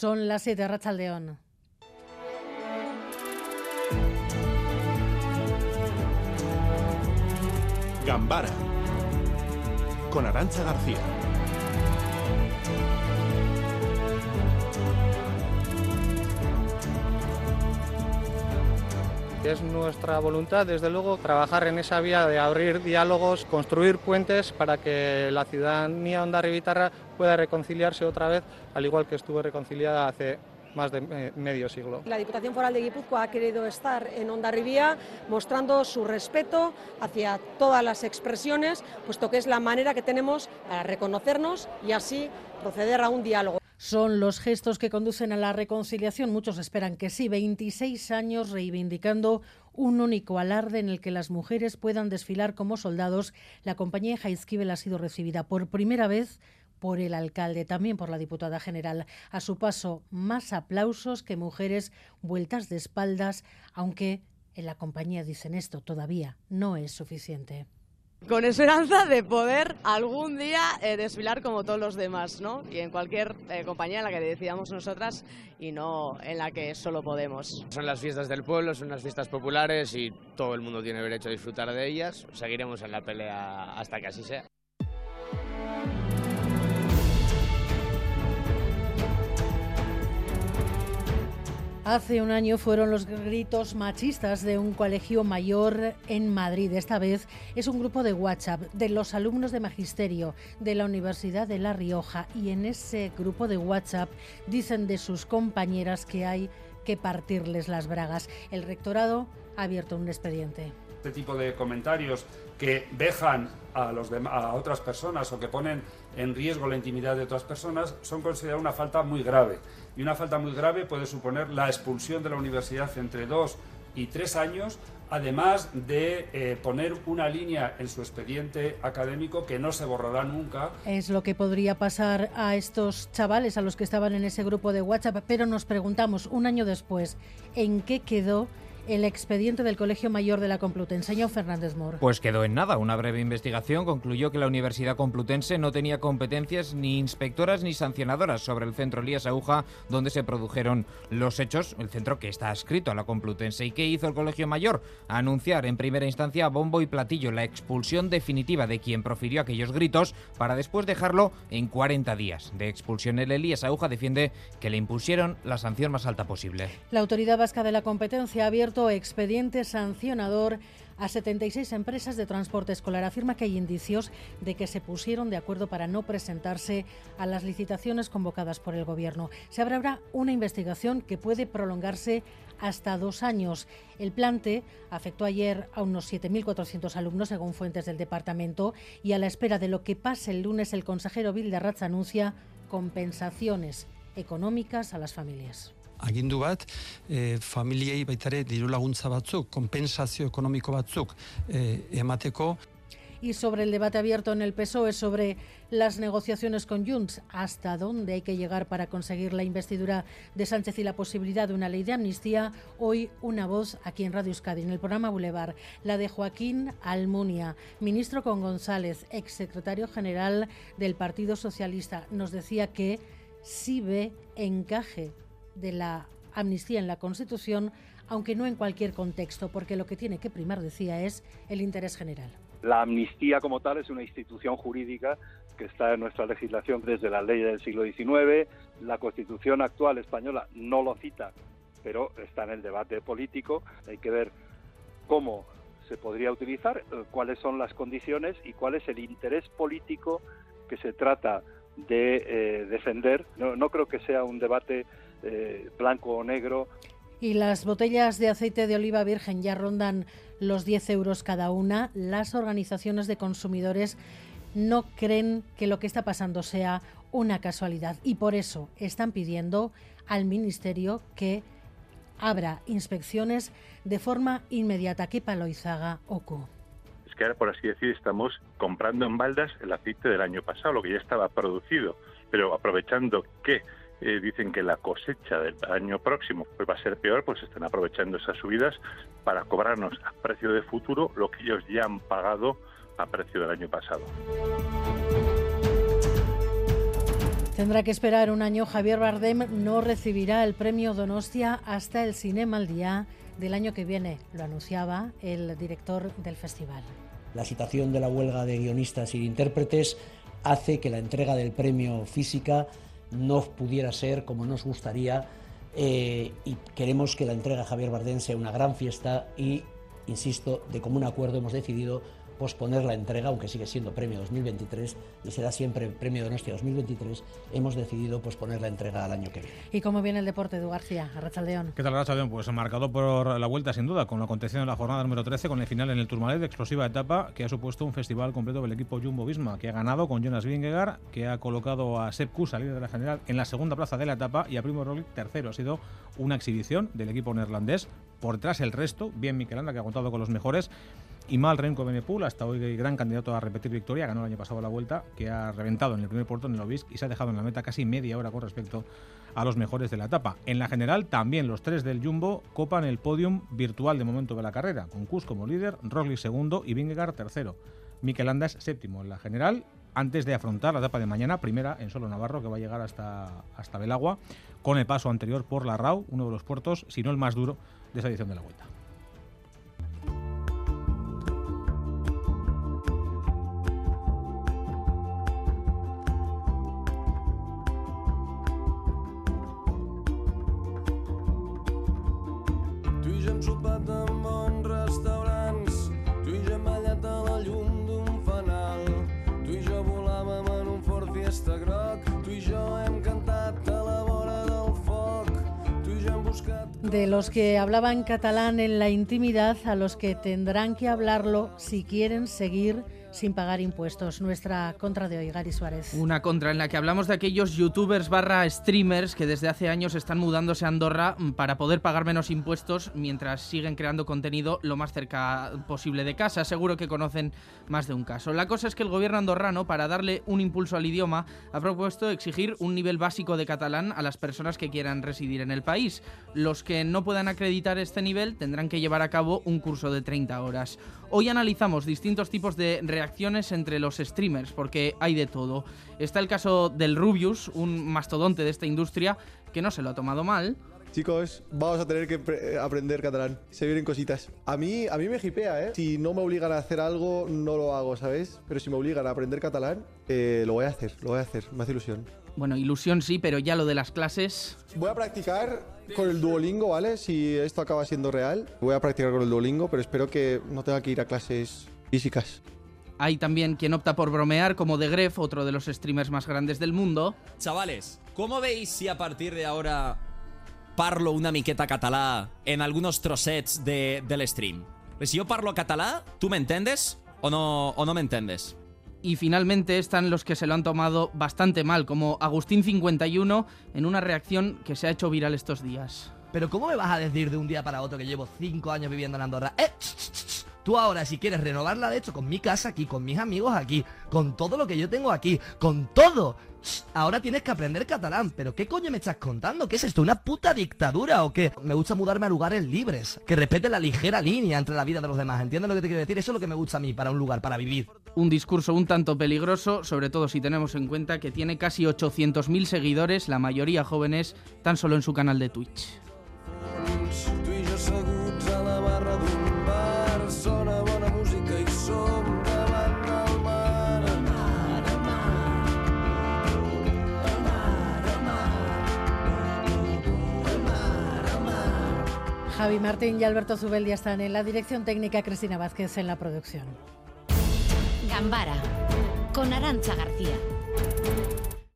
Son las 7 de León. Gambara con Arancha García. Es nuestra voluntad, desde luego, trabajar en esa vía de abrir diálogos, construir puentes para que la ciudadanía Rivitarra pueda reconciliarse otra vez, al igual que estuvo reconciliada hace más de medio siglo. La Diputación Foral de Guipúzcoa ha querido estar en Ondarribía mostrando su respeto hacia todas las expresiones, puesto que es la manera que tenemos para reconocernos y así proceder a un diálogo son los gestos que conducen a la reconciliación. Muchos esperan que sí. 26 años reivindicando un único alarde en el que las mujeres puedan desfilar como soldados. La compañía Jaizkibel ha sido recibida por primera vez por el alcalde, también por la diputada general. A su paso, más aplausos que mujeres vueltas de espaldas, aunque en la compañía dicen esto todavía no es suficiente con esperanza de poder algún día eh, desfilar como todos los demás, ¿no? Y en cualquier eh, compañía en la que decidamos nosotras y no en la que solo podemos. Son las fiestas del pueblo, son las fiestas populares y todo el mundo tiene derecho a disfrutar de ellas. Seguiremos en la pelea hasta que así sea. Hace un año fueron los gritos machistas de un colegio mayor en Madrid. Esta vez es un grupo de WhatsApp de los alumnos de magisterio de la Universidad de La Rioja y en ese grupo de WhatsApp dicen de sus compañeras que hay que partirles las bragas. El rectorado ha abierto un expediente. Este tipo de comentarios que dejan a, otras personas o que ponen en riesgo la intimidad de otras personas son considerados una falta muy grave. Y una falta muy grave puede suponer la expulsión de la universidad entre dos y tres años, además de eh, poner una línea en su expediente académico que no se borrará nunca. Es lo que podría pasar a estos chavales, a los que estaban en ese grupo de WhatsApp, pero nos preguntamos un año después, ¿en qué quedó? El expediente del Colegio Mayor de la Complutense. Señor Fernández Mor. Pues quedó en nada. Una breve investigación concluyó que la Universidad Complutense no tenía competencias ni inspectoras ni sancionadoras sobre el centro Elías Aguja donde se produjeron los hechos, el centro que está adscrito a la Complutense. ¿Y qué hizo el Colegio Mayor? Anunciar en primera instancia a bombo y platillo la expulsión definitiva de quien profirió aquellos gritos para después dejarlo en 40 días de expulsión. El Elías Aguja defiende que le impusieron la sanción más alta posible. La Autoridad Vasca de la Competencia ha abierto expediente sancionador a 76 empresas de transporte escolar. Afirma que hay indicios de que se pusieron de acuerdo para no presentarse a las licitaciones convocadas por el Gobierno. Se abrirá una investigación que puede prolongarse hasta dos años. El plante afectó ayer a unos 7.400 alumnos, según fuentes del departamento, y a la espera de lo que pase el lunes, el consejero Vildarratz anuncia compensaciones económicas a las familias agindu bat, e, familiei baitare diru laguntza batzuk, kompensazio ekonomiko batzuk e, emateko. Y sobre el debate abierto en el PSOE sobre las negociaciones con Junts, hasta dónde hay que llegar para conseguir la investidura de Sánchez y la posibilidad de una ley de amnistía, hoy una voz aquí en Radio Euskadi, en el programa Boulevard, la de Joaquín Almunia, ministro con González, exsecretario general del Partido Socialista, nos decía que sí ve encaje de la amnistía en la Constitución, aunque no en cualquier contexto, porque lo que tiene que primar, decía, es el interés general. La amnistía como tal es una institución jurídica que está en nuestra legislación desde la ley del siglo XIX. La Constitución actual española no lo cita, pero está en el debate político. Hay que ver cómo se podría utilizar, eh, cuáles son las condiciones y cuál es el interés político que se trata de eh, defender. No, no creo que sea un debate eh, blanco o negro. Y las botellas de aceite de oliva virgen ya rondan los 10 euros cada una. Las organizaciones de consumidores no creen que lo que está pasando sea una casualidad y por eso están pidiendo al Ministerio que abra inspecciones de forma inmediata. ¿Qué Paloizaga Ocu? Es que ahora, por así decir, estamos comprando en baldas el aceite del año pasado, lo que ya estaba producido, pero aprovechando que eh, dicen que la cosecha del año próximo pues va a ser peor, pues están aprovechando esas subidas para cobrarnos a precio de futuro lo que ellos ya han pagado a precio del año pasado. Tendrá que esperar un año. Javier Bardem no recibirá el premio Donostia hasta el Cinema al Día del año que viene, lo anunciaba el director del festival. La situación de la huelga de guionistas y de intérpretes hace que la entrega del premio física no pudiera ser como nos gustaría eh, y queremos que la entrega a Javier Bardem sea una gran fiesta y, insisto, de común acuerdo hemos decidido posponer la entrega, aunque sigue siendo premio 2023 y será siempre premio Donostia 2023, hemos decidido posponer la entrega al año que viene. ¿Y cómo viene el deporte, Edu García, Arrachaldeón? ¿Qué tal, Arrachaldeón? Pues marcado por la vuelta, sin duda, con la contención de la jornada número 13, con el final en el Tourmalet de explosiva etapa, que ha supuesto un festival completo del equipo Jumbo-Visma, que ha ganado con Jonas Vingegaard, que ha colocado a Sepp Kuss, líder de la general, en la segunda plaza de la etapa y a Primo Roglic tercero. Ha sido una exhibición del equipo neerlandés. Por detrás el resto, bien Miquelanda, que ha contado con los mejores, y mal Renko Benepul, hasta hoy gran candidato a repetir victoria, ganó el año pasado la vuelta, que ha reventado en el primer puerto en el Obisque y se ha dejado en la meta casi media hora con respecto a los mejores de la etapa. En la general, también los tres del Jumbo copan el podium virtual de momento de la carrera, con Kus como líder, Roglic segundo y Vingegaard tercero. Mikel Andas séptimo en la general, antes de afrontar la etapa de mañana, primera en solo Navarro, que va a llegar hasta, hasta Belagua, con el paso anterior por la RAU, uno de los puertos, si no el más duro, de esa edición de la Vuelta. De los que hablaban catalán en la intimidad a los que tendrán que hablarlo si quieren seguir sin pagar impuestos. Nuestra contra de hoy, Gary Suárez. Una contra en la que hablamos de aquellos youtubers barra streamers que desde hace años están mudándose a Andorra mm, para poder pagar menos impuestos mientras siguen creando contenido lo más cerca posible de casa. Seguro que conocen más de un caso. La cosa es que el gobierno andorrano, para darle un impulso al idioma, ha propuesto exigir un nivel básico de catalán a las personas que quieran residir en el país. Los que no puedan acreditar este nivel tendrán que llevar a cabo un curso de 30 horas. Hoy analizamos distintos tipos de reacciones entre los streamers, porque hay de todo. Está el caso del Rubius, un mastodonte de esta industria, que no se lo ha tomado mal. Chicos, vamos a tener que aprender catalán. Se vienen cositas. A mí, a mí me jipea, ¿eh? Si no me obligan a hacer algo, no lo hago, ¿sabes? Pero si me obligan a aprender catalán, eh, lo voy a hacer, lo voy a hacer. Me hace ilusión. Bueno, ilusión sí, pero ya lo de las clases... Voy a practicar con el Duolingo, ¿vale? Si esto acaba siendo real, voy a practicar con el Duolingo, pero espero que no tenga que ir a clases físicas. Hay también quien opta por bromear, como The Gref, otro de los streamers más grandes del mundo. Chavales, ¿cómo veis si a partir de ahora parlo una miqueta catalá en algunos trossets de, del stream? Si yo parlo catalá, ¿tú me entiendes o no, o no me entiendes? Y finalmente están los que se lo han tomado bastante mal, como Agustín51, en una reacción que se ha hecho viral estos días. Pero ¿cómo me vas a decir de un día para otro que llevo cinco años viviendo en Andorra? ¡Eh! Tú ahora, si quieres renovarla, de hecho, con mi casa aquí, con mis amigos aquí, con todo lo que yo tengo aquí, con todo, ahora tienes que aprender catalán. ¿Pero qué coño me estás contando? ¿Qué es esto? ¿Una puta dictadura o qué? Me gusta mudarme a lugares libres, que respeten la ligera línea entre la vida de los demás. ¿Entiendes lo que te quiero decir? Eso es lo que me gusta a mí para un lugar, para vivir. Un discurso un tanto peligroso, sobre todo si tenemos en cuenta que tiene casi 800.000 seguidores, la mayoría jóvenes, tan solo en su canal de Twitch. Javi Martín y Alberto Zubeldia están en la dirección técnica, Cristina Vázquez en la producción. Gambara con Arancha García.